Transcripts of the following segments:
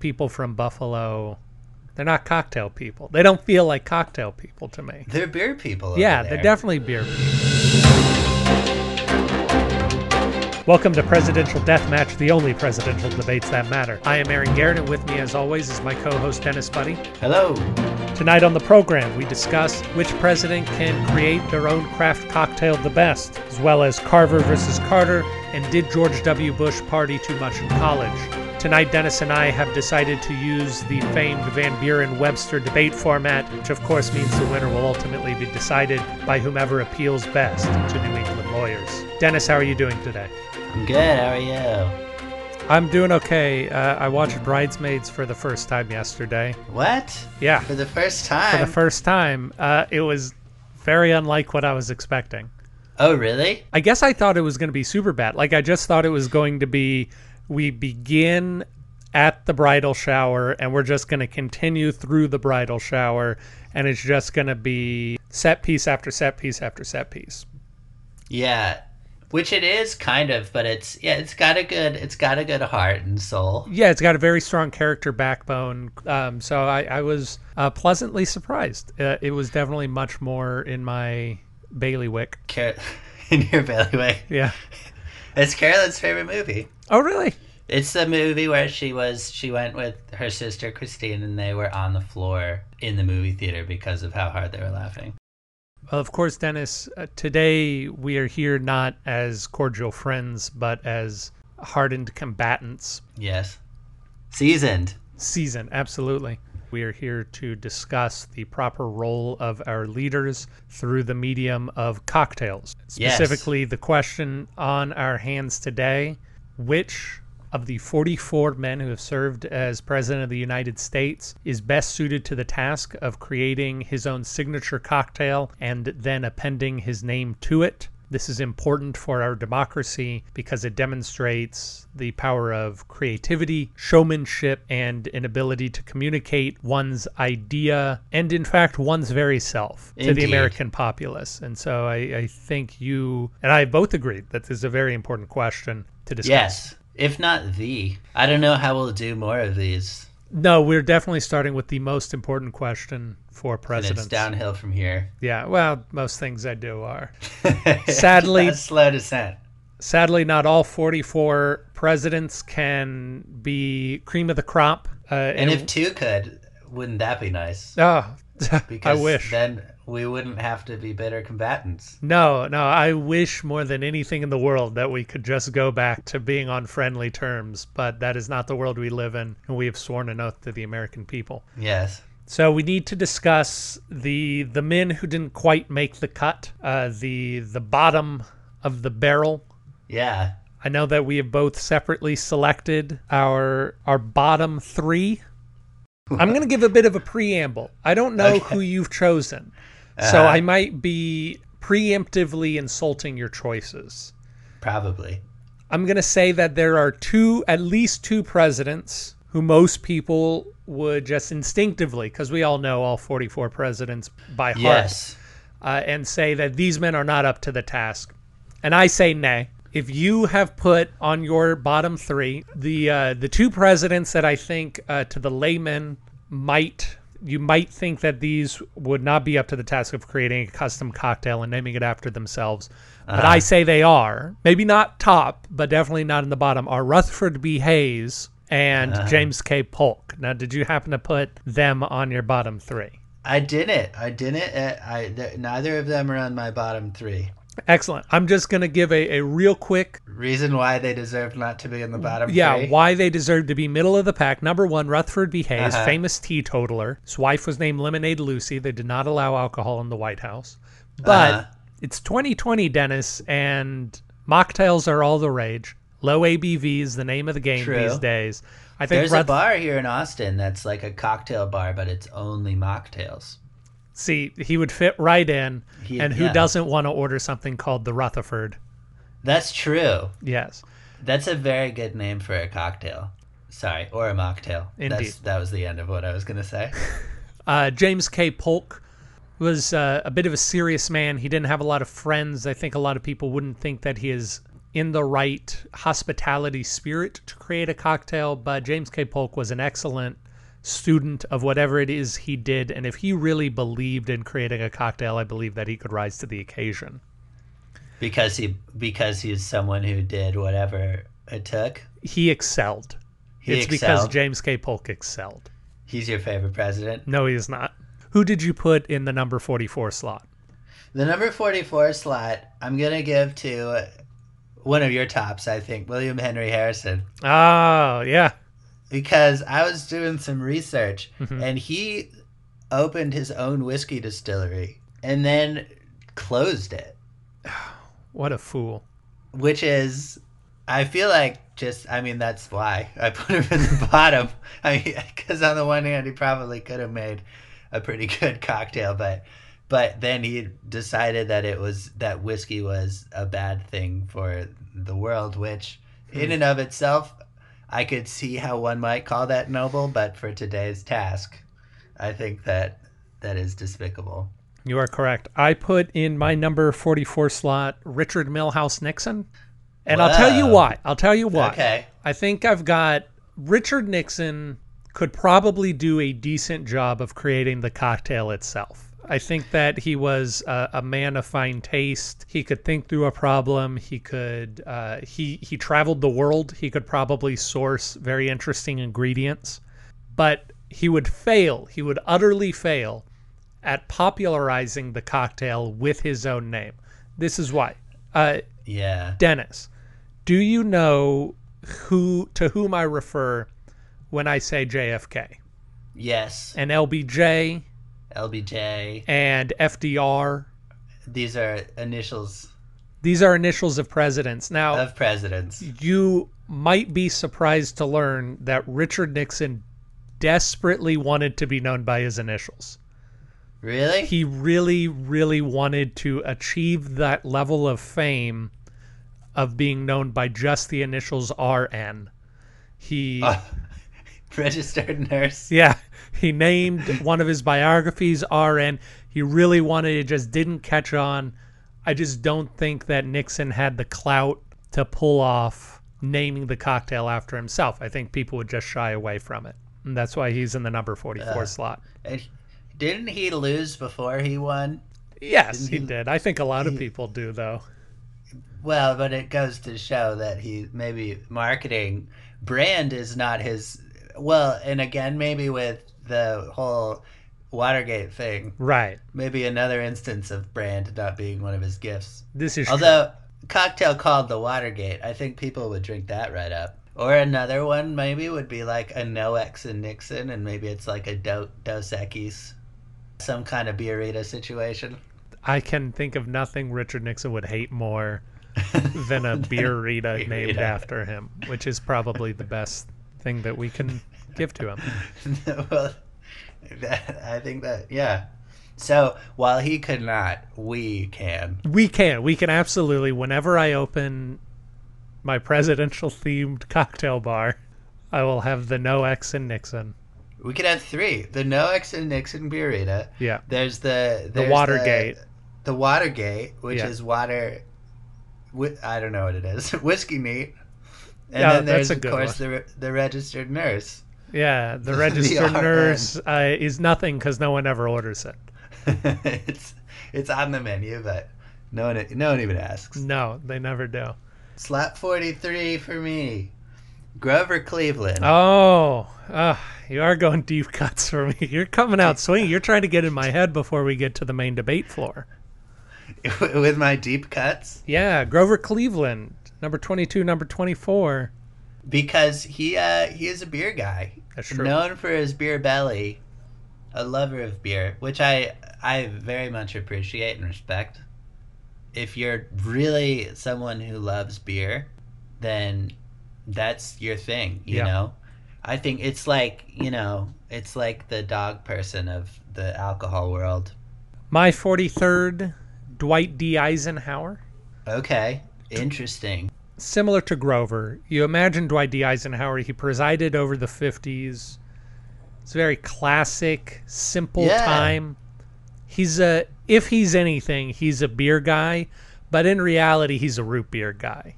people from Buffalo. They're not cocktail people. They don't feel like cocktail people to me. They're beer people. Yeah, over they're definitely beer people. Welcome to Presidential Deathmatch, the only presidential debates that matter. I am Aaron Garrett, and with me, as always, is my co-host Dennis Buddy. Hello. Tonight on the program, we discuss which president can create their own craft cocktail the best, as well as Carver versus Carter, and did George W. Bush party too much in college? Tonight, Dennis and I have decided to use the famed Van Buren Webster debate format, which of course means the winner will ultimately be decided by whomever appeals best to New England lawyers. Dennis, how are you doing today? I'm good. How are you? I'm doing okay. Uh, I watched Bridesmaids for the first time yesterday. What? Yeah, For the first time. for the first time. Uh, it was very unlike what I was expecting. oh, really? I guess I thought it was going to be super bad. Like I just thought it was going to be we begin at the bridal shower and we're just going to continue through the bridal shower and it's just going to be set piece after set piece after set piece. Yeah. Which it is kind of, but it's yeah, it's got a good it's got a good heart and soul. Yeah, it's got a very strong character backbone. Um, so I, I was uh, pleasantly surprised. Uh, it was definitely much more in my bailiwick. Car- in your bailiwick. Yeah. It's Carolyn's favorite movie. Oh, really? It's the movie where she was she went with her sister Christine and they were on the floor in the movie theater because of how hard they were laughing. Well, of course, Dennis, uh, today we are here not as cordial friends, but as hardened combatants. Yes. Seasoned. Seasoned, absolutely. We are here to discuss the proper role of our leaders through the medium of cocktails. Yes. Specifically, the question on our hands today which of the 44 men who have served as President of the United States is best suited to the task of creating his own signature cocktail and then appending his name to it? This is important for our democracy because it demonstrates the power of creativity, showmanship, and an ability to communicate one's idea and, in fact, one's very self to the American populace. And so I, I think you and I both agreed that this is a very important question to discuss. Yes. If not the. I don't know how we'll do more of these. No, we're definitely starting with the most important question for presidents. And it's downhill from here. Yeah, well, most things I do are. Sadly- slow descent. Sadly, not all 44 presidents can be cream of the crop. Uh, And if two could, wouldn't that be nice? oh, I wish. then we wouldn't have to be bitter combatants. No, no, I wish more than anything in the world that we could just go back to being on friendly terms, but that is not the world we live in, and we have sworn an oath to the American people. Yes. So we need to discuss the the men who didn't quite make the cut, uh, the the bottom of the barrel. Yeah. I know that we have both separately selected our our bottom three. I'm going to give a bit of a preamble. I don't know Okay. who you've chosen, so Uh-huh. I might be preemptively insulting your choices. Probably. I'm going to say that there are two, at least two presidents who most people would just instinctively, because we all know all 44 presidents by heart, Yes. uh, and say that these men are not up to the task. And I say nay. If you have put on your bottom three the uh, the two presidents that I think uh, to the layman might you might think that these would not be up to the task of creating a custom cocktail and naming it after themselves, but I say they are. Maybe not top, but definitely not in the bottom. Are Rutherford B. Hayes and James K. Polk. Now, did you happen to put them on your bottom three? I didn't. I didn't. uh, I neither of them are on my bottom three. Excellent. I'm just going to give a, a real quick Reason why they deserve not to be in the bottom Yeah, three. why they deserve to be middle of the pack. Number one, Rutherford B. Hayes, Uh-huh. famous teetotaler. His wife was named Lemonade Lucy. They did not allow alcohol in the White House. But Uh-huh. it's 2020, Dennis, and mocktails are all the rage. Low ABV is the name of the game True. these days. I think There's a bar here in Austin that's like a cocktail bar, but it's only mocktails. see he would fit right in. And who yeah. doesn't want to order something called the Rutherford? That's true. Yes. That's a very good name for a cocktail. Sorry, or a mocktail. Indeed. That's, that was the end of what I was going to say. Uh, James K. Polk was uh, a bit of a serious man. He didn't have a lot of friends. I think a lot of people wouldn't think that he is in the right hospitality spirit to create a cocktail, but James K. Polk was an excellent student of whatever it is he did. And if he really believed in creating a cocktail, I believe that he could rise to the occasion. Because he because he's someone who did whatever it took. He excelled. He it's because. James K. Polk excelled. He's your favorite president. No, he is not. Who did you put in the number 44 slot? The number 44 slot, I'm going to give to one of your tops, I think, William Henry Harrison. Oh, yeah. Because I was doing some research Mhm. and he opened his own whiskey distillery and then closed it, What a fool. which is, I feel like just, I mean, that's why I put him in the bottom. I mean, because on the one hand, he probably could have made a pretty good cocktail, but but then he decided that it was that whiskey was a bad thing for the world which in and of itself i could see how one might call that noble but for today's task i think that that is despicable You are correct. I put in my number 44 slot Richard Milhous Nixon. And I'll tell you why. I'll tell you why. okay I think I've got Richard Nixon could probably do a decent job of creating the cocktail itself. I think that he was a, a man of fine taste. He could think through a problem. He could uh, he he traveled the world. He could probably source very interesting ingredients, but he would fail. He would utterly fail at popularizing the cocktail with his own name. This is why. Uh, yeah Dennis, do you know who to whom I refer when I say JFK? yes And LBJ lbj and FDR. these are initials These are initials of presidents. Now, of presidents you might be surprised to learn that Richard Nixon desperately wanted to be known by his initials. really He really, really wanted to achieve that level of fame of being known by just the initials RN. He. Uh, registered nurse Yeah, he named one of his biographies RN. He really wanted it, just didn't catch on. I just don't think that Nixon had the clout to pull off naming the cocktail after himself. I think people would just shy away from it. And that's why he's in the number 44 Uh. slot. Didn't he lose before he won Yes, he he- did. I think a lot of he- people do, though. Well, but it goes to show that he maybe marketing brand is not his. Well, and again, maybe with the whole Watergate thing, Right. maybe another instance of brand not being one of his gifts. This is true. Although cocktail called the Watergate, I think people would drink that right up. Or another one maybe would be like a No X and Nixon, and maybe it's like a Do- Dos Equis, some kind of Biarrita situation. I can think of nothing Richard Nixon would hate more than a beer Rita named after him, which is probably the best thing that we can give to him. well, that, I think that yeah. So while he could not, we can. We can. We can absolutely. Whenever I open my presidential themed cocktail bar, I will have the No X and Nixon. We could have three: the No X and Nixon Burrito. Yeah. There's the The Watergate. The, the Watergate, which Yeah. is water. I don't know what it is. Whiskey neat. And Yeah, then there's of course the the registered nurse. Yeah. The The registered RN. nurse uh, is nothing because no one ever orders it. it's it's on the menu, but no one no one even asks. No, they never do. Slap forty three for me. Grover Cleveland. Oh, ah, you are going deep cuts for me. You're coming out swinging. You're trying to get in my head before we get to the main debate floor. with my deep cuts Yeah, Grover Cleveland, number 22, number 24. Because he uh he is a beer guy That's true. known for his beer belly a lover of beer which i i very much appreciate and respect if you're really someone who loves beer then that's your thing you Yeah. know i think it's like you know it's like the dog person of the alcohol world My 43rd, Dwight D. Eisenhower. okay interesting Similar to Grover, you imagine Dwight D. Eisenhower, he presided over the 50s. It's a very classic, simple Yeah. time. He's a, if he's anything, he's a beer guy, but in reality, he's a root beer guy.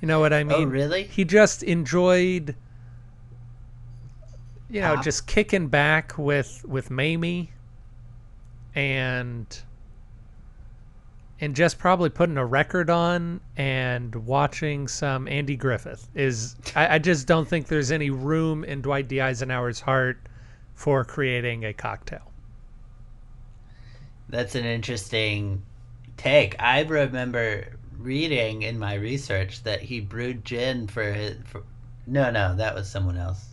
You know what I oh, mean? oh, really? He just enjoyed, you know, Pop? just kicking back with with Mamie, and and just probably putting a record on and watching some Andy Griffith. Is I, I just don't think there's any room in Dwight D. Eisenhower's heart for creating a cocktail. That's an interesting take. I remember reading in my research that he brewed gin for his. For, no, no, that was someone else.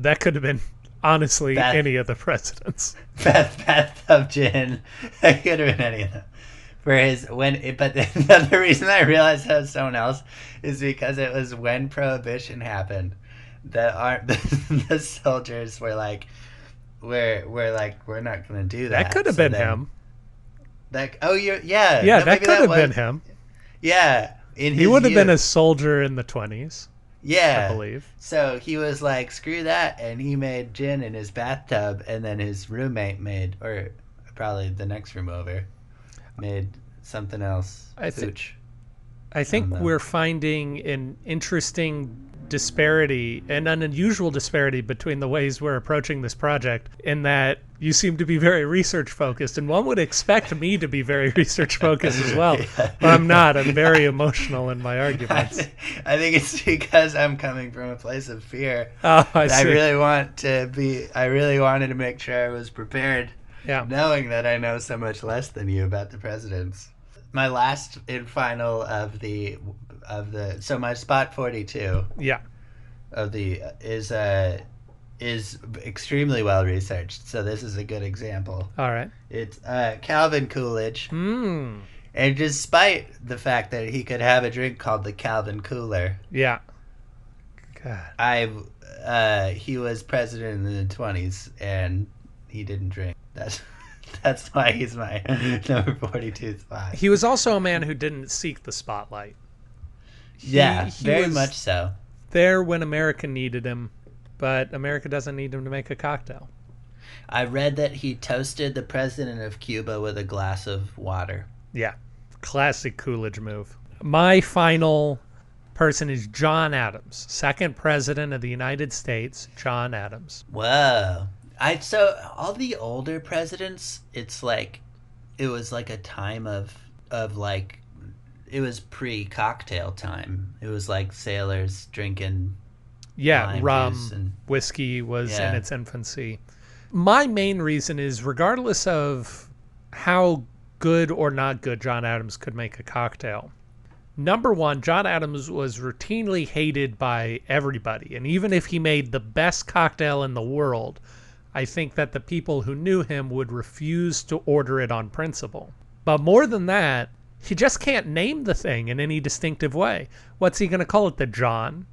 That could have been honestly That- any of the presidents. Bath bathtub gin. That could have been any of them. For his when, but the, the reason I realized that was someone else is because it was when Prohibition happened. The art, the, the soldiers were like, "We're we're like we're not gonna do that." That could have So been then- him. That oh you yeah Yeah, no, that could have was- been him. Yeah, in He would have been a soldier in the twenties, yeah. I believe. So he was like, screw that, and he made gin in his bathtub, and then his roommate made, or probably the next room over, made something else. I thi- I think we're finding an interesting disparity, and an unusual disparity between the ways we're approaching this project. In that you seem to be very research focused, and one would expect me to be very research focused as well, Yeah. but I'm not. I'm very emotional in my arguments. I think it's because I'm coming from a place of fear. Oh, I I, really want to be. I really wanted to make sure I was prepared, yeah. knowing that I know so much less than you about the presidents. My last and final of the of the so my spot forty two. Yeah. of the is uh is extremely well researched. So this is a good example. All right. It's uh, Calvin Coolidge, Hmm. and despite the fact that he could have a drink called the Calvin Cooler, Yeah. God. I uh, he was president in the twenties and he didn't drink. That's that's why he's my number forty two spot. He was also a man who didn't seek the spotlight. He- yeah, he very much so. there when America needed him, but America doesn't need him to make a cocktail. I read that he toasted the president of Cuba with a glass of water. Yeah, classic Coolidge move. My final person is John Adams, second president of the United States. John Adams. Whoa. I so all the older presidents, it's like it was like a time of of like it was pre cocktail time. It was like sailors drinking Yeah, rum, and whiskey was in its infancy. My main reason is regardless of how good or not good John Adams could make a cocktail. Number one, John Adams was routinely hated by everybody. And even if he made the best cocktail in the world, I think that the people who knew him would refuse to order it on principle. But more than that, he just can't name the thing in any distinctive way. What's he going to call it? The John?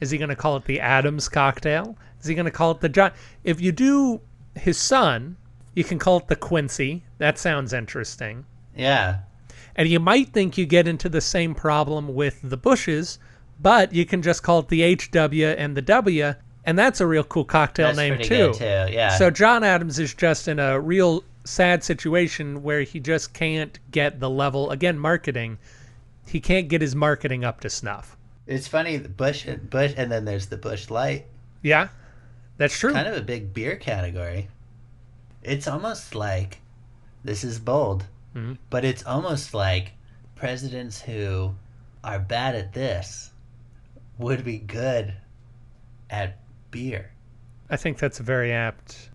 Is he going to call it the Adams cocktail? Is he going to call it the John? If you do his son, you can call it the Quincy. That sounds interesting. Yeah. And you might think you get into the same problem with the Bushes, but you can just call it the HW and the W, and that's a real cool cocktail That's name too. too. Yeah. So John Adams is just in a real sad situation where he just can't get the level again marketing. He can't get his marketing up to snuff. it's funny the Bush Bush and then there's the Bush Light. Yeah, that's true. Kind of a big beer category. It's almost like this is bold, Mhm. but it's almost like presidents who are bad at this would be good at beer. I think that's a very apt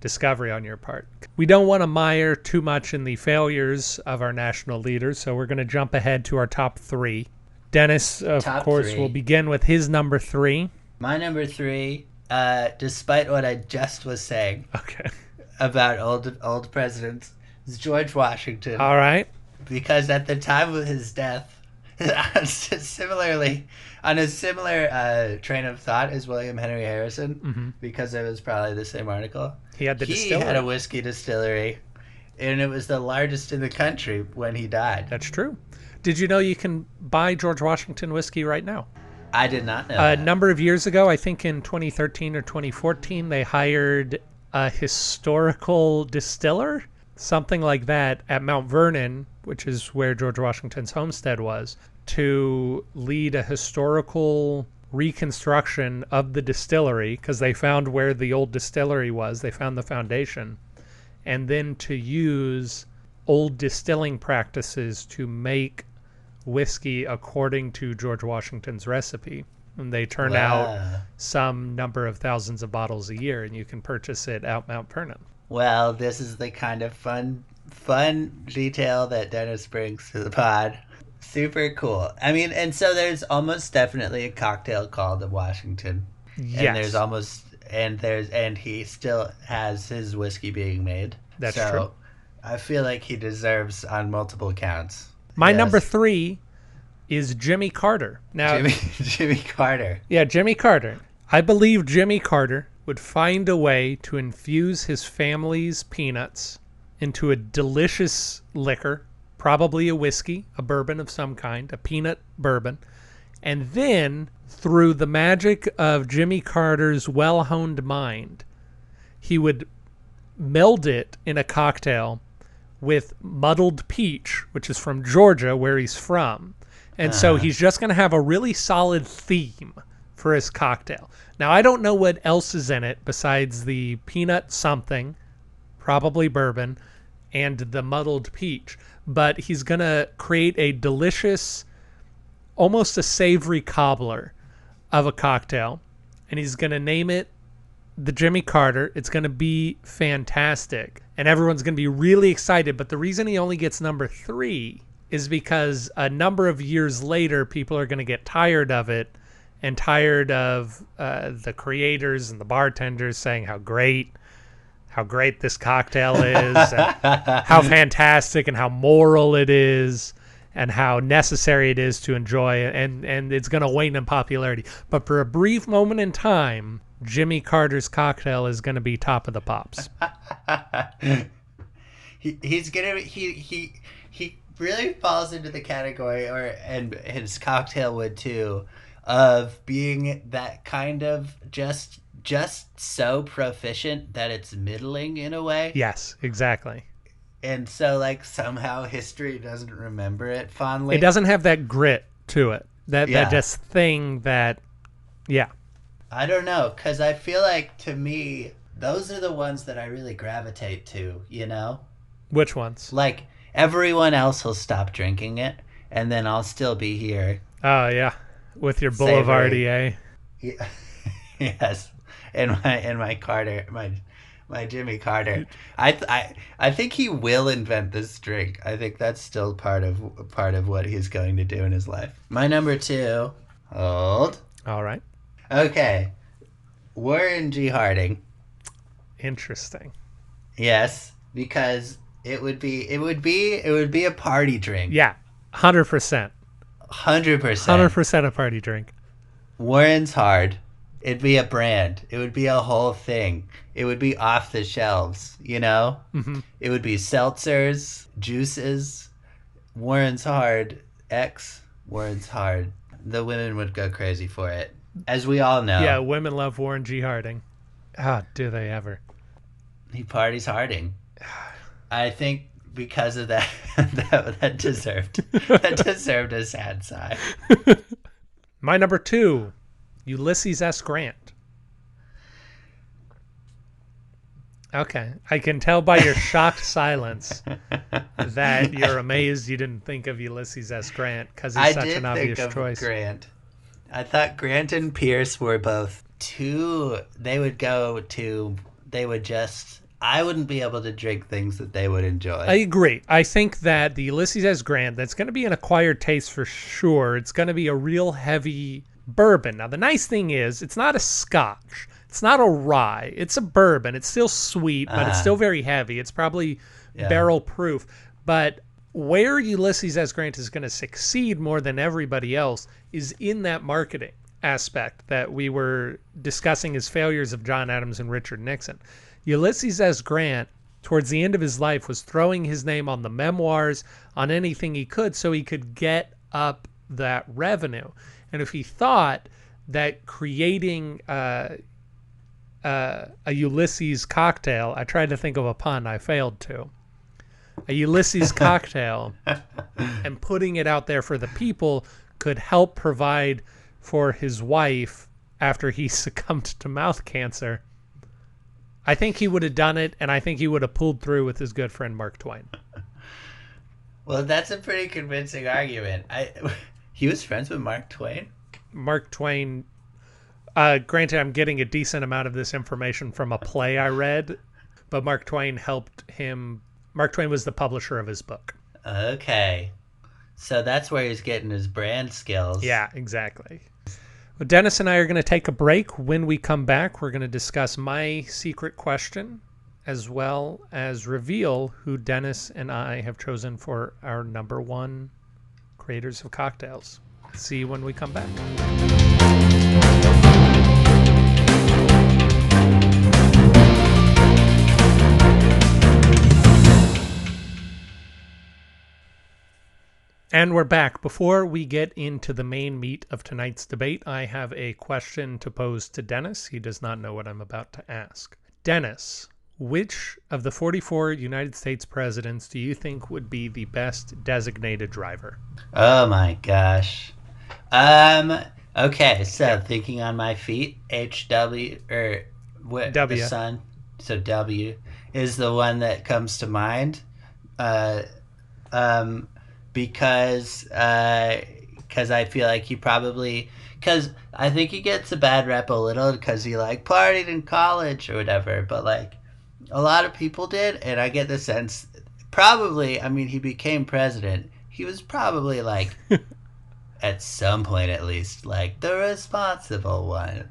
discovery on your part. We don't want to mire too much in the failures of our national leaders, so we're going to jump ahead to our top three. Dennis, of Top course, will begin with his number three. My number three, uh, despite what I just was saying Okay. about old old presidents, is George Washington. All right. because at the time of his death, similarly, on a similar uh, train of thought as William Henry Harrison, hmm because it was probably the same article. He had the he distillery. had a whiskey distillery, and it was the largest in the country when he died. That's true. Did you know you can buy George Washington whiskey right now? I did not know. A that. number of years ago, I think in 2013 or 2014, they hired a historical distiller, something like that, at Mount Vernon, which is where George Washington's homestead was, to lead a historical reconstruction of the distillery because they found where the old distillery was. They found the foundation. And then to use old distilling practices to make whiskey according to George Washington's recipe. And they turn out some number of thousands of bottles a year, and you can purchase it out Mount Vernon. Well, this is the kind of fun, fun detail that Dennis brings to the pod. Super cool. I mean, and so there's almost definitely a cocktail called the Washington, Yes, and there's almost and there's and he still has his whiskey being made. That's so true. I feel like he deserves on multiple counts. my Yes. number three is Jimmy Carter. Now, Jimmy Jimmy Carter. Yeah, Jimmy Carter. I believe Jimmy Carter would find a way to infuse his family's peanuts into a delicious liquor, probably a whiskey, a bourbon of some kind, a peanut bourbon. And then, through the magic of Jimmy Carter's well honed mind, he would meld it in a cocktail with muddled peach, which is from Georgia, where he's from. And so Uh-huh. he's just going to have a really solid theme for his cocktail. Now, I don't know what else is in it besides the peanut something, probably bourbon, and the muddled peach, but he's going to create a delicious, almost a savory cobbler of a cocktail, and he's going to name it the Jimmy Carter. It's going to be fantastic, and everyone's going to be really excited. But the reason he only gets number three is because a number of years later, people are going to get tired of it and tired of uh, the creators and the bartenders saying how great, how great this cocktail is, how fantastic and how moral it is. And how necessary it is to enjoy, and and it's going to wane in popularity. But for a brief moment in time, Jimmy Carter's cocktail is going to be top of the pops. he, he's gonna he he he really falls into the category or and his cocktail would too of being that kind of just just so proficient that it's middling in a way Yes, exactly. and so like somehow history doesn't remember it fondly It doesn't have that grit to it. That Yeah. that just thing that, yeah, i don't know because i feel like to me those are the ones that i really gravitate to you know which ones? like everyone else will stop drinking it and then i'll still be here Oh yeah, with your. Boulevardier. Yeah. yes, and my and my Carter, my my Jimmy Carter. I th- I I think he will invent this drink. I think that's still part of part of what he's going to do in his life. My number two. Hold. All right, Okay. Warren G. Harding. interesting. Yes, because it would be it would be it would be a party drink. Yeah, hundred percent, Hundred percent. Hundred percent a party drink. Warren's hard. It'd be a brand. It would be a whole thing. It would be off the shelves, you know? hmm It would be seltzers, juices, Warren's Hard, X, Warren's Hard. The women would go crazy for it. As we all know, Yeah, women love Warren G. Harding. Ah, do they ever? he parties harding. I think because of that, that, that deserved that deserved a sad sigh. My number two, Ulysses S. Grant. Okay, I can tell by your shocked silence that you're amazed you didn't think of Ulysses S. Grant because he's I such an think obvious of choice. Grant. I thought Grant and Pierce were both too. They would go to. They would just. I wouldn't be able to drink things that they would enjoy. I agree. I think that the Ulysses S. Grant, that's going to be an acquired taste for sure. It's going to be a real heavy bourbon. Now, the nice thing is, it's not a scotch. It's not a rye. It's a bourbon. It's still sweet, but it's Ah. still very heavy. It's probably Yeah. barrel proof. But where Ulysses S. Grant is going to succeed more than everybody else is in that marketing aspect that we were discussing as failures of John Adams and Richard Nixon. Ulysses S. Grant, towards the end of his life, was throwing his name on the memoirs, on anything he could, so he could get up that revenue. And if he thought that creating uh, uh, a Ulysses cocktail, I tried to think of a pun, I failed to. a Ulysses cocktail and putting it out there for the people could help provide for his wife after he succumbed to mouth cancer. I think he would have done it, and I think he would have pulled through with his good friend Mark Twain. Well, that's a pretty convincing argument. I he was friends with Mark Twain. Mark Twain. Uh, granted, I'm getting a decent amount of this information from a play I read, but Mark Twain helped him. Mark Twain was the publisher of his book. Okay, so that's where he's getting his brand skills. Yeah, exactly. Well, Dennis and I are going to take a break. When we come back, we're going to discuss my secret question as well as reveal who Dennis and I have chosen for our number one creators of cocktails. See you when we come back. And we're back. Before we get into the main meat of tonight's debate, I have a question to pose to Dennis. He does not know what I'm about to ask. Dennis, which of the 44 United States presidents do you think would be the best designated driver? Oh my gosh. Um. Okay, so thinking on my feet, HW or what W. the son. So W is the one that comes to mind. Uh, um, because uh because I feel like he probably because I think he gets a bad rep a little because he like partied in college or whatever, but like a lot of people did, and I get the sense probably. I mean, he became president. He was probably like at some point at least like the responsible one.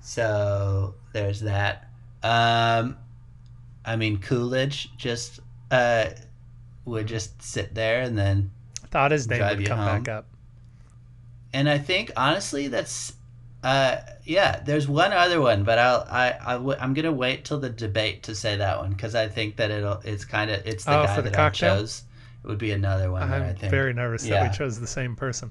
So there's that. Um, I mean, Coolidge just uh would just sit there and then Thought his name would come home. back up. and I think honestly that's uh yeah there's one other one but I'll I, I w- I'm gonna wait till the debate to say that one because I think that it'll it's kind of it's the Oh, guy for the that cocktail? I chose it would be another one I'm think very nervous that we chose the same person.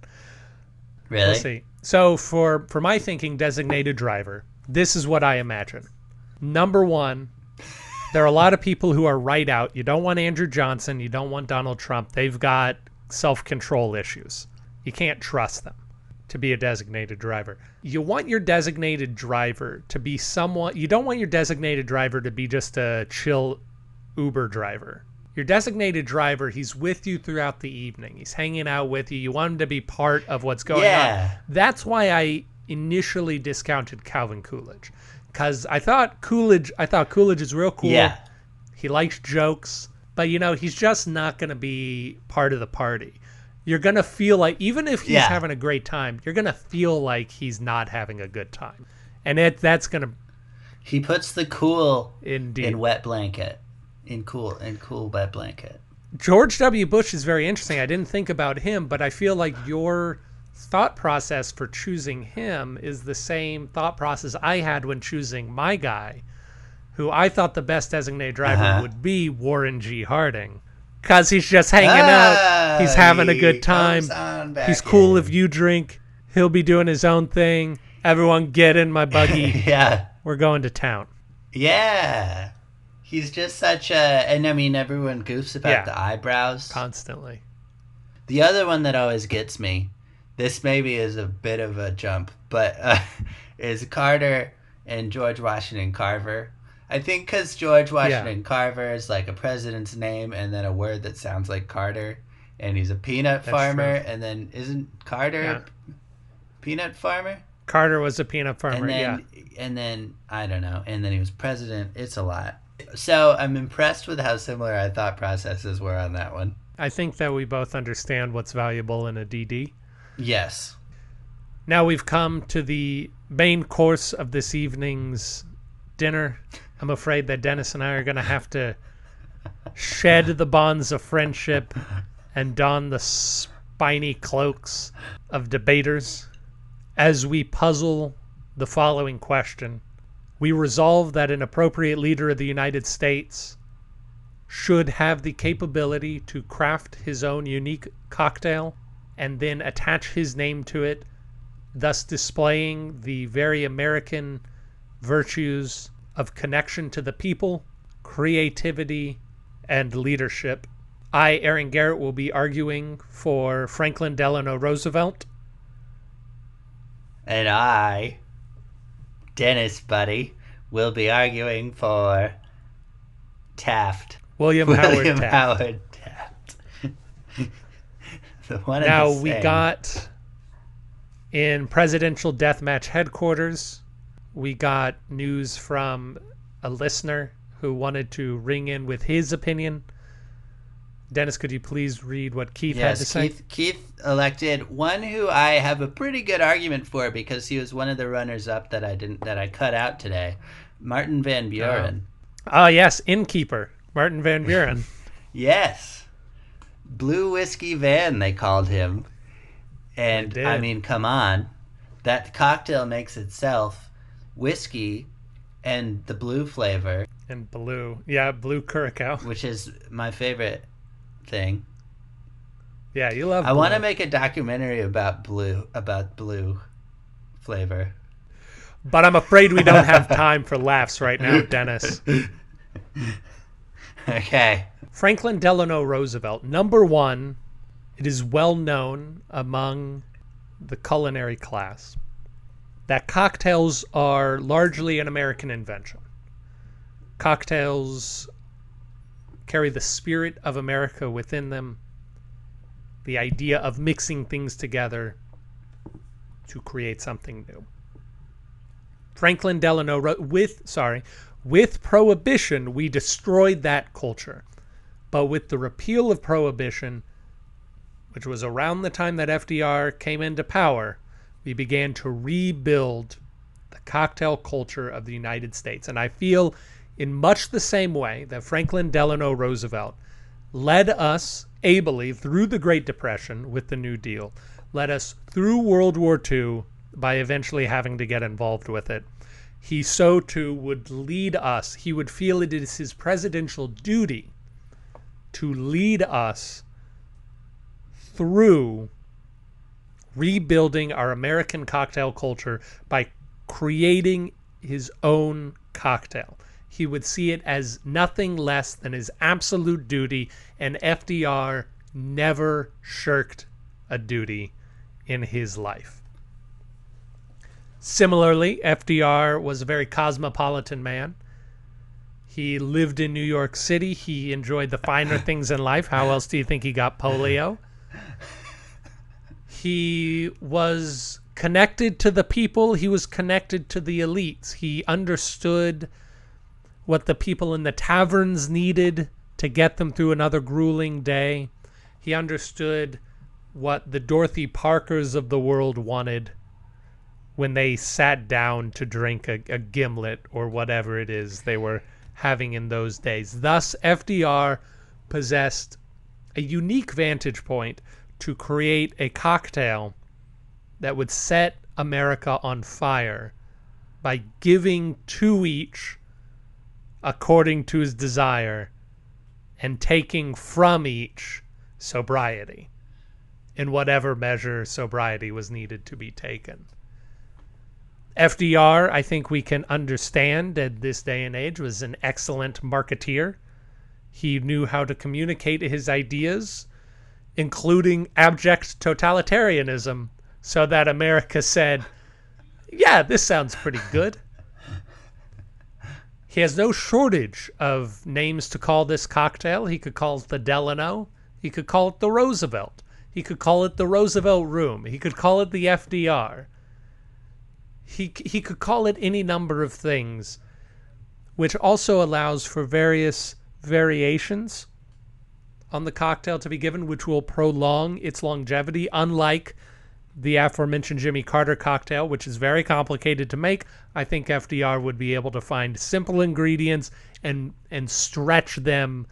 really We'll see. So for for my thinking, designated driver, this is what I imagine. Number one, there are a lot of people who are right out. You don't want Andrew Johnson. You don't want Donald Trump. They've got self control issues. You can't trust them to be a designated driver. You want your designated driver to be someone. You don't want your designated driver to be just a chill Uber driver. Your designated driver, he's with you throughout the evening. He's hanging out with you. You want him to be part of what's going on. That's why I initially discounted Calvin Coolidge because I thought Coolidge. I thought Coolidge is real cool. yeah He likes jokes, but you know he's just not going to be part of the party. You're gonna feel like even if he's Yeah. having a great time, you're gonna feel like he's not having a good time, and it that's gonna he puts the cool indeed. in wet blanket in cool in cool wet blanket George W. Bush is very interesting. I didn't think about him, but I feel like your thought process for choosing him is the same thought process I had when choosing my guy, who I thought the best designated driver Uh-huh. would be Warren G. Harding. Because he's just hanging out, he's having a Ah, good time. He's cool if you drink. He'll be doing his own thing. Everyone get in my buggy. yeah We're going to town. yeah he's just such a and i mean everyone goofs about Yeah. the eyebrows Constantly. The other one that always gets me, this maybe is a bit of a jump, but uh, is Carter and George Washington Carver. I think because George Washington Carver is like a president's name and then a word that sounds like Carter, and he's a peanut That's farmer, and then isn't Carter Yeah. peanut farmer? Carter was a peanut farmer. and yeah. and then I don't know, and then he was president. It's a lot. So I'm impressed with how similar our thought processes were on that one. I think that we both understand what's valuable in a DD. Yes. Now we've come to the main course of this evening's dinner. I'm afraid that Dennis and I are going to have to shed the bonds of friendship and don the spiny cloaks of debaters as we puzzle the following question. We resolve that an appropriate leader of the United States should have the capability to craft his own unique cocktail and then attach his name to it, thus displaying the very American virtues of connection to the people, creativity, and leadership. I, Aaron Garrett, will be arguing for Franklin Delano Roosevelt. And I, Dennis Buddy, will be arguing for Taft. William, William Howard Taft. Howard Taft. the one Now the we got in presidential deathmatch headquarters, we got news from a listener who wanted to ring in with his opinion. Dennis, could you please read what Keith had to Yes, say? Keith, Keith elected one who I have a pretty good argument for because he was one of the runners up that I didn't that I cut out today. Martin Van Buren. Ah, yes, innkeeper Martin Van Buren. Yes. Blue Whiskey Van, they called him. And I mean, come on. That cocktail makes itself whiskey and the blue flavor, and blue, yeah, blue curacao. which is my favorite thing. Yeah, you love. I want to make a documentary about blue, about blue flavor. but I'm afraid we don't have time for laughs right now, Dennis. Okay. Franklin Delano Roosevelt, number one, it is well known among the culinary class that cocktails are largely an American invention. Cocktails carry the spirit of America within them, the idea of mixing things together to create something new. Franklin Delano Ro- with sorry, with prohibition we destroyed that culture. But with the repeal of prohibition, which was around the time that FDR came into power, we began to rebuild the cocktail culture of the United States. And I feel in much the same way that Franklin Delano Roosevelt led us ably through the Great Depression with the New Deal, led us through World War II by eventually having to get involved with it. He so too would lead us, he would feel it is his presidential duty to lead us through rebuilding our American cocktail culture by creating his own cocktail. He would see it as nothing less than his absolute duty, and FDR never shirked a duty in his life. Similarly, FDR was a very cosmopolitan man. He lived in New York City. He enjoyed the finer things in life. How else do you think he got polio? He was connected to the people, he was connected to the elites. He understood what the people in the taverns needed to get them through another grueling day. He understood what the Dorothy Parkers of the world wanted when they sat down to drink a, a gimlet or whatever it is they were having in those days. Thus, FDR possessed a unique vantage point to create a cocktail that would set America on fire by giving to each according to his desire and taking from each sobriety in whatever measure sobriety was needed to be taken. FDR, I think we can understand at this day and age, was an excellent marketeer. He knew how to communicate his ideas, including abject totalitarianism, so that America said, Yeah, this sounds pretty good. He has no shortage of names to call this cocktail. He could call it the Delano. He could call it the Roosevelt. He could call it the Roosevelt Room. He could call it the FDR. He, he could call it any number of things, which also allows for various variations on the cocktail to be given, which will prolong its longevity, unlike the aforementioned Jimmy Carter cocktail, which is very complicated to make. I think FDR would be able to find simple ingredients and and stretch them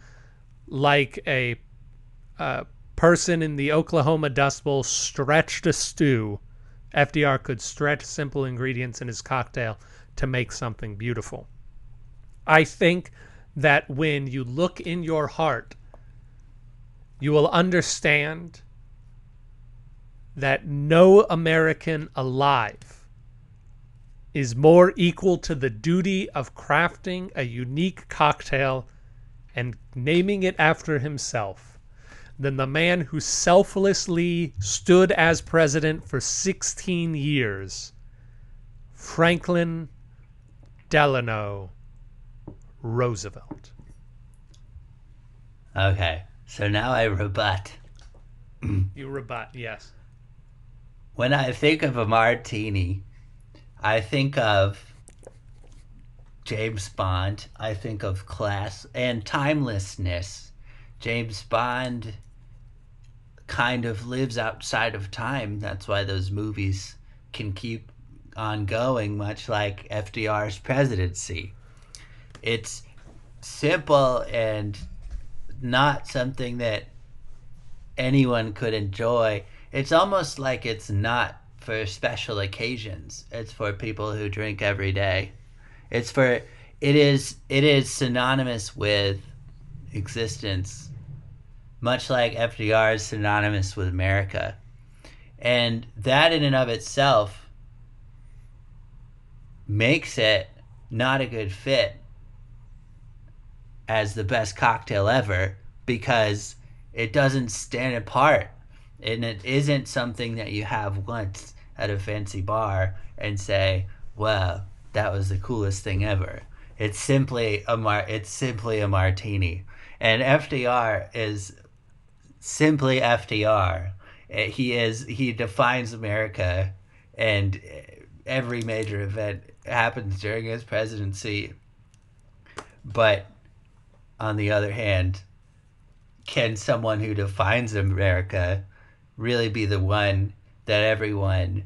like a person in the Oklahoma Dust Bowl stretched a stew. FDR could stretch simple ingredients in his cocktail to make something beautiful. I think that when you look in your heart, you will understand that no American alive is more equal to the duty of crafting a unique cocktail and naming it after himself than the man who selflessly stood as president for 16 years, Franklin Delano Roosevelt. Okay, so now I rebut. You rebut, yes. When I think of a martini, I think of James Bond. I think of class and timelessness. James Bond kind of lives outside of time. That's why those movies can keep on going, much like FDR's presidency. It's simple and not something that anyone could enjoy. It's almost like it's not for special occasions. It's for people who drink every day. It's for it is it is synonymous with existence much like FDR is synonymous with America. And that in and of itself makes it not a good fit as the best cocktail ever because it doesn't stand apart and it isn't something that you have once at a fancy bar and say, "Wow, that was the coolest thing ever." It's simply a mar- it's simply a martini. And FDR is simply FDR. Eh, he is he defines America, and every major event happens during his presidency. But on the other hand, can someone who defines America really be the one that everyone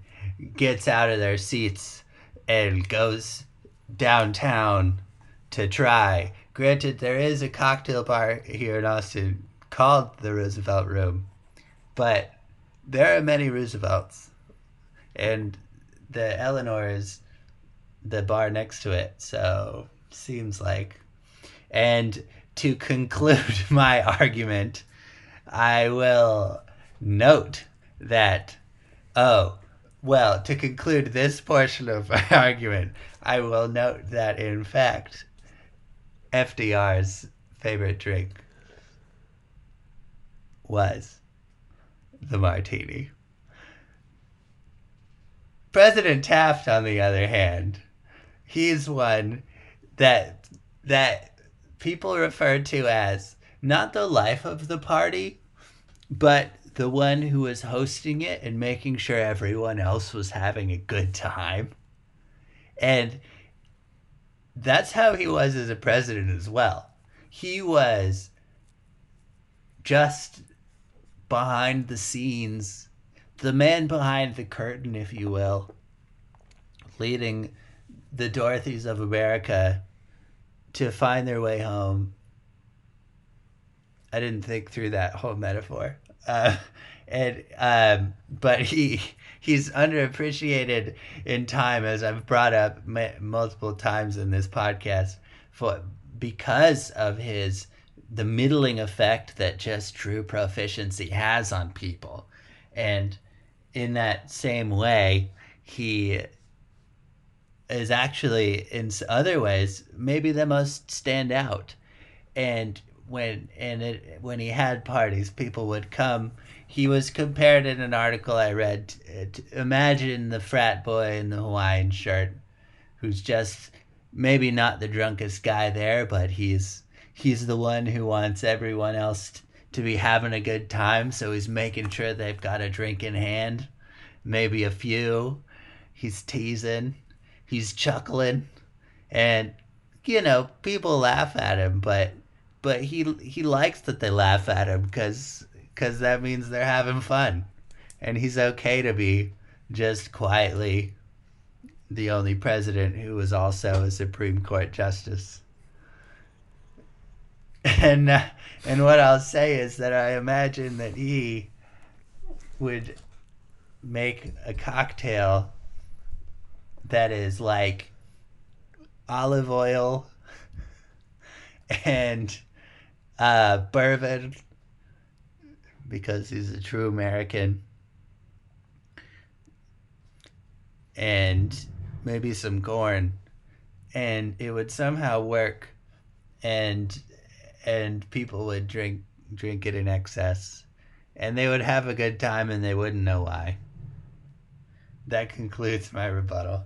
gets out of their seats and goes downtown to try? Granted, there is a cocktail bar here in Austin called the Roosevelt Room, but there are many Roosevelts, and the Eleanor is the bar next to it, so seems like. And to conclude my argument, I will note that, oh, well, to conclude this portion of my argument, I will note that in fact, FDR's favorite drink was the martini. President Taft, on the other hand, he's one that that people refer to as not the life of the party, but the one who was hosting it and making sure everyone else was having a good time. And that's how he was as a president as well. He was just behind the scenes, the man behind the curtain, if you will, leading the Dorothys of America to find their way home. I didn't think through that whole metaphor. Uh, and um, but he he's underappreciated in time, as I've brought up multiple times in this podcast, for because of his the middling effect that just true proficiency has on people. And in that same way, he is actually in other ways maybe the most stand out. And when and it when he had parties, people would come. He was compared in an article I read. Uh, to, to imagine the frat boy in the Hawaiian shirt, who's just maybe not the drunkest guy there, but he's he's the one who wants everyone else to be having a good time, so he's making sure they've got a drink in hand, maybe a few. He's teasing, he's chuckling, and you know people laugh at him, but but he he likes that they laugh at him because because that means they're having fun, and he's okay to be just quietly the only president who was also a Supreme Court justice. And uh, and what I'll say is that I imagine that he would make a cocktail that is like olive oil and uh, bourbon because he's a true American and maybe some corn and it would somehow work and and people would drink drink it in excess, and they would have a good time, and they wouldn't know why. That concludes my rebuttal.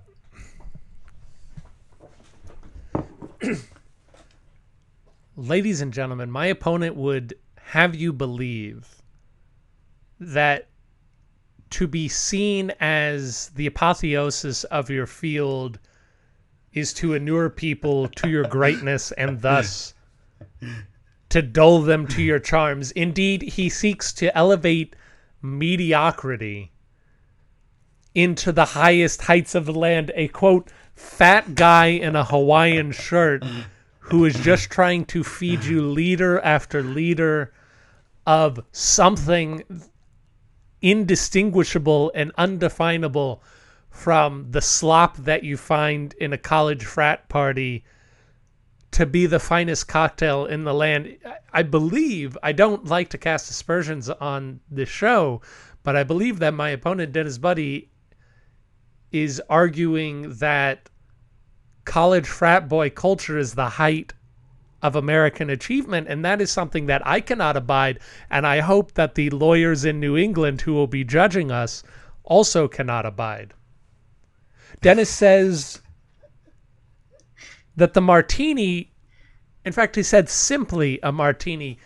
Ladies and gentlemen, my opponent would have you believe that to be seen as the apotheosis of your field is to inure people to your greatness and thus to dull them to your charms. Indeed, he seeks to elevate mediocrity into the highest heights of the land. A quote, fat guy in a Hawaiian shirt who is just trying to feed you liter after liter of something indistinguishable and undefinable from the slop that you find in a college frat party to be the finest cocktail in the land. I believe, I don't like to cast aspersions on this show, but I believe that my opponent, Dennis Buddy, is arguing that college frat boy culture is the height of American achievement. And that is something that I cannot abide. And I hope that the lawyers in New England who will be judging us also cannot abide. Dennis says that the martini, in fact, he said simply a martini,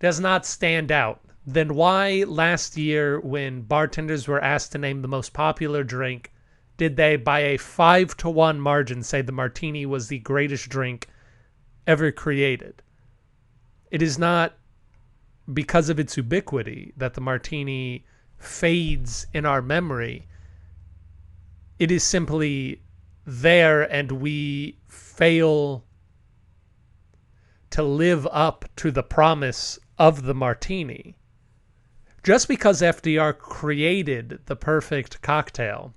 does not stand out. Then why last year, when bartenders were asked to name the most popular drink, did they, by a five to one margin, say the martini was the greatest drink ever created? It is not because of its ubiquity that the martini fades in our memory. It is simply there, and we fail to live up to the promise of the martini. Just because FDR created the perfect cocktail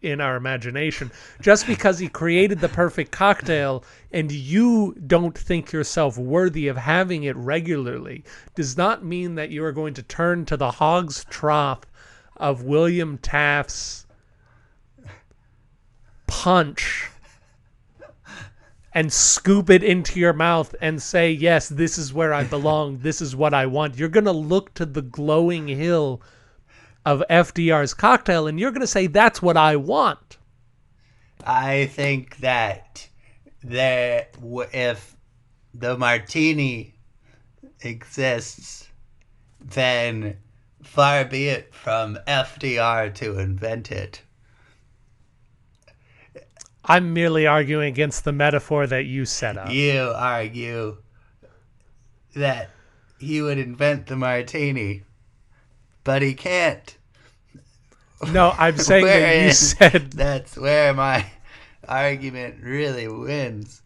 in our imagination, just because he created the perfect cocktail and you don't think yourself worthy of having it regularly, does not mean that you are going to turn to the hog's trough of William Taft's punch and scoop it into your mouth and say, Yes, this is where I belong. This is what I want. You're going to look to the glowing hill of FDR's cocktail and you're going to say, That's what I want. I think that there, if the martini exists, then far be it from FDR to invent it. I'm merely arguing against the metaphor that you set up. You argue that he would invent the martini, but he can't. No, I'm saying that you said that's where my argument really wins,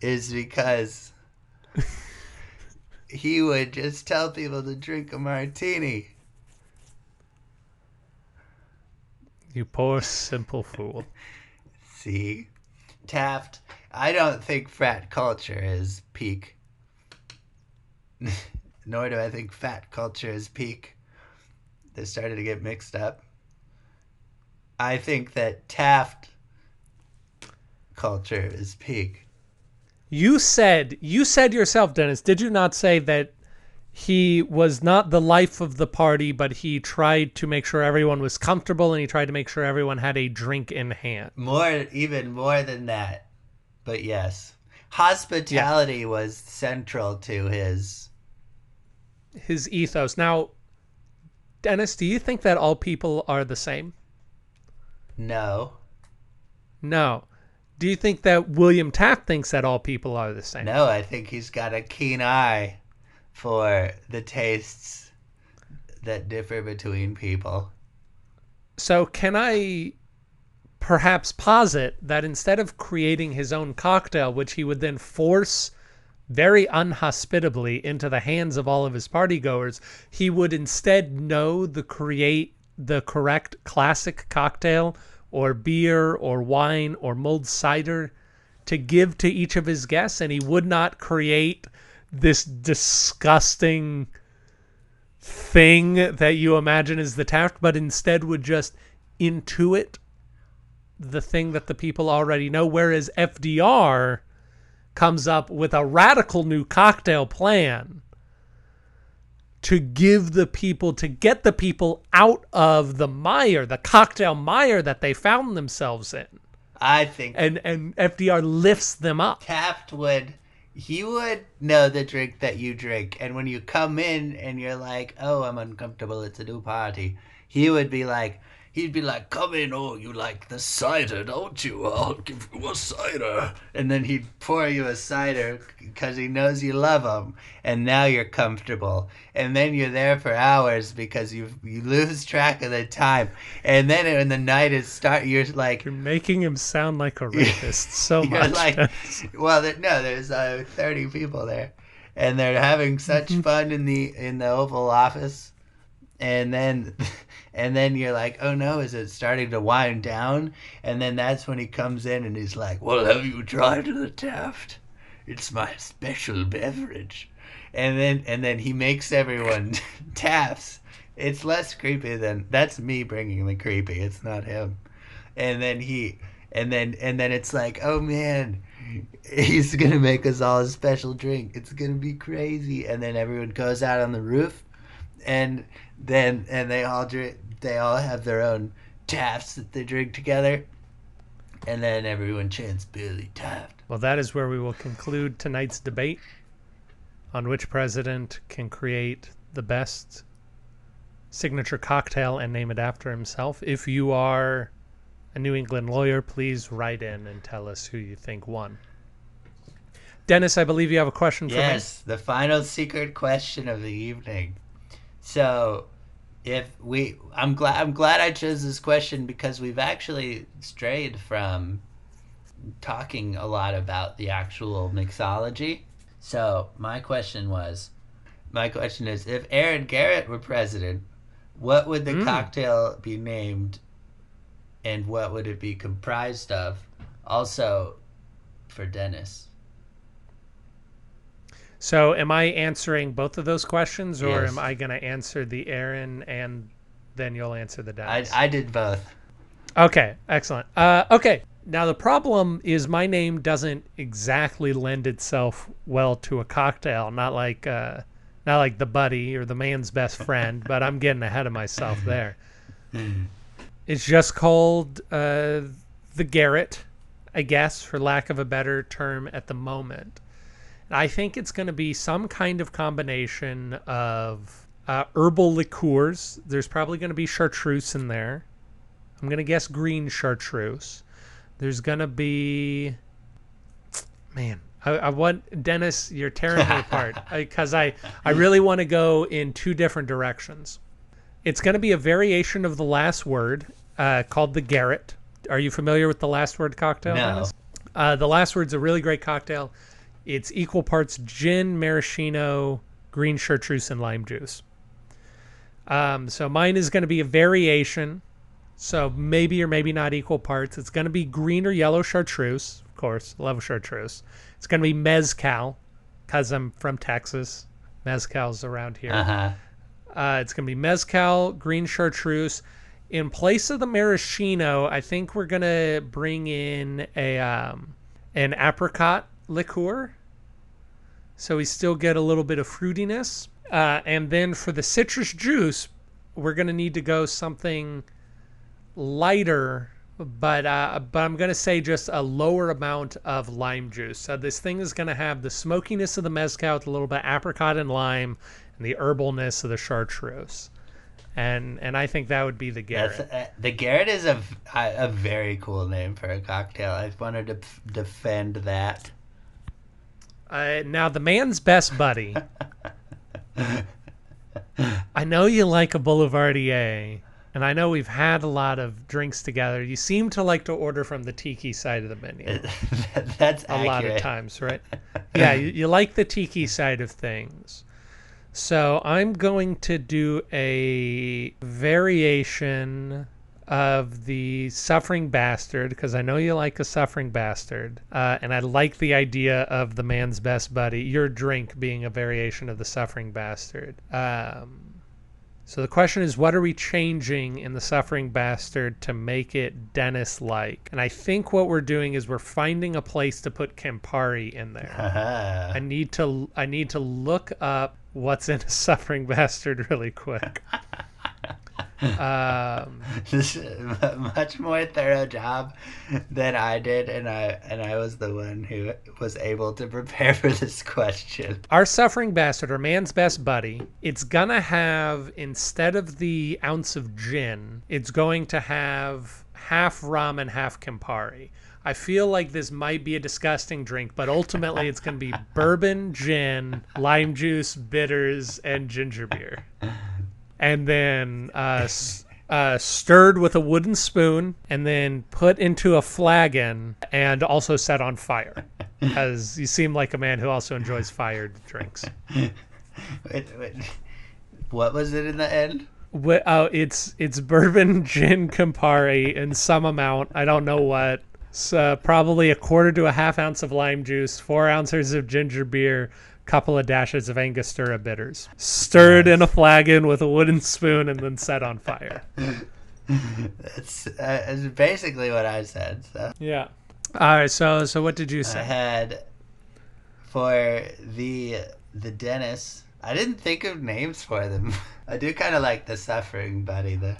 is because he would just tell people to drink a martini. you poor simple fool. See, Taft. I don't think frat culture is peak. Nor do I think fat culture is peak. They started to get mixed up. I think that Taft culture is peak. You said you said yourself, Dennis, did you not say that he was not the life of the party, but he tried to make sure everyone was comfortable and he tried to make sure everyone had a drink in hand. More, even more than that. But yes, hospitality was central to his. His ethos. Now, Dennis, do you think that all people are the same? No, No. Do you think that William Taft thinks that all people are the same? no, I think he's got a keen eye for the tastes that differ between people. So, can I perhaps posit that instead of creating his own cocktail, which he would then force very unhospitably into the hands of all of his partygoers, he would instead know the create the correct classic cocktail or beer or wine or mulled cider to give to each of his guests and he would not create this disgusting thing that you imagine is the Taft, but instead would just intuit the thing that the people already know. Whereas FDR comes up with a radical new cocktail plan to give the people to get the people out of the mire, the cocktail mire that they found themselves in. I think And and FDR lifts them up. Taft would he would know the drink that you drink and when you come in and you're like oh i'm uncomfortable it's a new party he would be like he'd be like come in oh you like the cider don't you? I'll give you a cider. And then he'd pour you a cider because he knows you love him. And now you're comfortable. And then you're there for hours because you you lose track of the time. And then in the night is start you're like You're making him sound like a rapist so much. like, well, there, no, there's uh, 30 people there, and they're having such fun in the in the Oval Office, and then and then you're like, oh no, is it starting to wind down? And then that's when he comes in and he's like, well, have you tried the Taft? It's my special beverage, and then and then he makes everyone Tafts. It's less creepy than that's me bringing the creepy. It's not him and then he and then and then it's like oh man he's gonna make us all a special drink it's gonna be crazy and then everyone goes out on the roof and then and they all drink they all have their own tafts that they drink together and then everyone chants billy taft Well, that is where we will conclude tonight's debate on which president can create the best signature cocktail and name it after himself. If you are a New England lawyer, please write in and tell us who you think won. Dennis, I believe you have a question for me. Yes, the final secret question of the evening. So, if we, I'm glad, I'm glad I chose this question because we've actually strayed from talking a lot about the actual mixology. So, my question was, my question is, if Aaron Garrett were president, what would the Mm. cocktail be named, and what would it be comprised of? Also, for Dennis. So, am I answering both of those questions, or Yes. am I going to answer the Aaron and then you'll answer the I, I did both. Okay, excellent. Uh, okay, now the problem is my name doesn't exactly lend itself well to a cocktail. Not like uh, not like the buddy or the man's best friend, but I'm getting ahead of myself there. It's just called uh, the Garrett, I guess, for lack of a better term at the moment. I think it's going to be some kind of combination of uh, herbal liqueurs. There's probably going to be chartreuse in there. I'm gonna guess green chartreuse. There's gonna be, man, I, I want Dennis. You're tearing me apart because I I really want to go in two different directions. It's gonna be a variation of the last word uh, called the Garrett. Are you familiar with the last word cocktail? No. Uh, the last word's a really great cocktail. It's equal parts gin, maraschino, green chartreuse, and lime juice. Um, so mine is going to be a variation. So maybe or maybe not equal parts. It's going to be green or yellow chartreuse, of course. Love chartreuse. It's going to be mezcal, because I'm from Texas. Mezcal's around here. Uh huh. Uh, it's going to be mezcal, green chartreuse. In place of the maraschino, I think we're going to bring in a um, an apricot liqueur. So we still get a little bit of fruitiness. Uh, and then for the citrus juice, we're going to need to go something lighter, but uh, but I'm going to say just a lower amount of lime juice. So this thing is going to have the smokiness of the mezcal with a little bit of apricot and lime and the herbalness of the chartreuse. And and I think that would be the Garrett. Uh, the Garrett is a, a very cool name for a cocktail. I wanted to defend that. Uh, now the man's best buddy. I know you like a Boulevardier, and I know we've had a lot of drinks together. You seem to like to order from the tiki side of the menu That's a lot of times, right? yeah, you, you like the tiki side of things. So I'm going to do a variation of the suffering bastard because I know you like a suffering bastard, uh, and I like the idea of the man's best buddy. Your drink being a variation of the suffering bastard. Um, So the question is, what are we changing in the Suffering Bastard to make it Dennis-like? And I think what we're doing is we're finding a place to put Campari in there. I need to I need to look up what's in a Suffering Bastard really quick. um, this is a much more thorough job than I did, and I and I was the one who was able to prepare for this question. our Suffering Bastard, our man's best buddy, it's gonna have instead of the ounce of gin, it's going to have half rum and half Campari. I feel like this might be a disgusting drink, but ultimately it's going to be bourbon, gin, lime juice, bitters, and ginger beer. and then uh, uh, stirred with a wooden spoon, and then put into a flagon, and also set on fire. Because you seem like a man who also enjoys fired drinks. Wait, wait. What was it in the end? Oh, it's it's bourbon, gin, Campari in some amount. I don't know what. Uh, probably a quarter to a half ounce of lime juice, four ounces of ginger beer, couple of dashes of Angostura bitters, stirred in a flagon with a wooden spoon, and then set on fire. That's, uh, that's basically what I said. So Yeah. All right. So so what did you say? I had for the the Dennis. I didn't think of names for them. I do kind of like the suffering buddy though.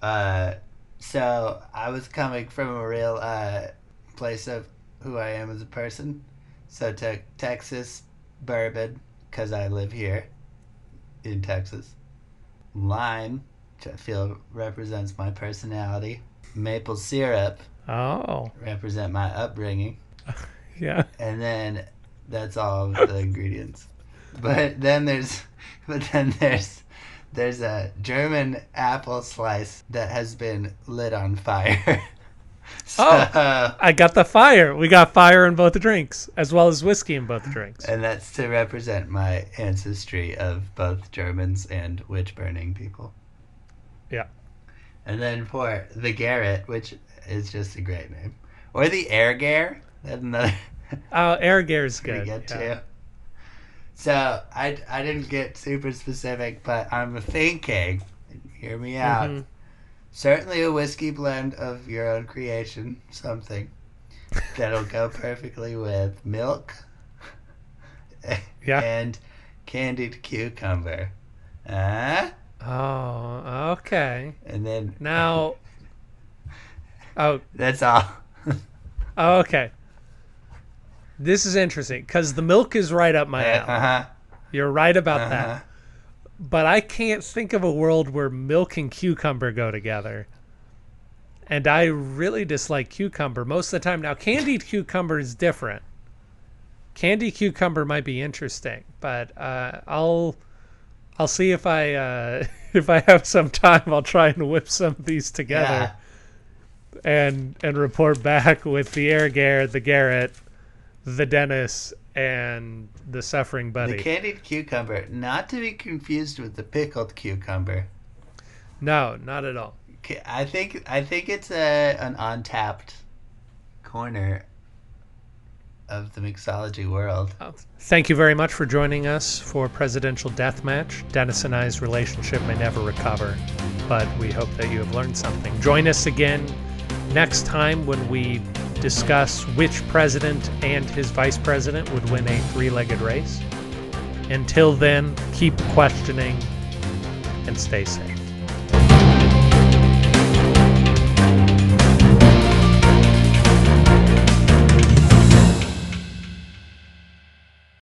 Uh, so I was coming from a real uh, place of who I am as a person. So took Texas bourbon because I live here in Texas. Lime, which I feel represents my personality. Maple syrup Oh, represent my upbringing yeah. and then that's all of the ingredients. But then there's, but then there's, there's a German apple slice that has been lit on fire. so, Oh. I got the fire. We got fire in both drinks, as well as whiskey in both drinks. and that's to represent my ancestry of both Germans and witch burning people. Yeah. And then for the Garrett, which is just a great name, or the Airgare, that's another. Oh, Airgare's pretty good. good yeah. too. So I, I didn't get super specific, but I'm thinking, hear me out. Mhm. Certainly a whiskey blend of your own creation, something that'll go perfectly with milk Yeah. and candied cucumber. Uh, Oh, okay. and then Now, oh, that's all. oh, okay. This is interesting because the milk is right up my alley. uh huh. You're right about Uh-huh. that. But I can't think of a world where milk and cucumber go together. And I really dislike cucumber most of the time. Now, candied cucumber is different. Candied cucumber might be interesting, but uh, I'll I'll see if I uh, if I have some time. I'll try and whip some of these together Yeah. and and report back with the Air Garrett, the Garrett, the Dennis, and the Suffering Buddy. The candied cucumber, not to be confused with the pickled cucumber. no, not at all. I think I think it's a an untapped corner of the mixology world. Uh, Thank you very much for joining us for Presidential Deathmatch. Dennis and I's relationship may never recover, but we hope that you have learned something. Join us again next time when we discuss which president and his vice president would win a three legged race. Until then, keep questioning and stay safe.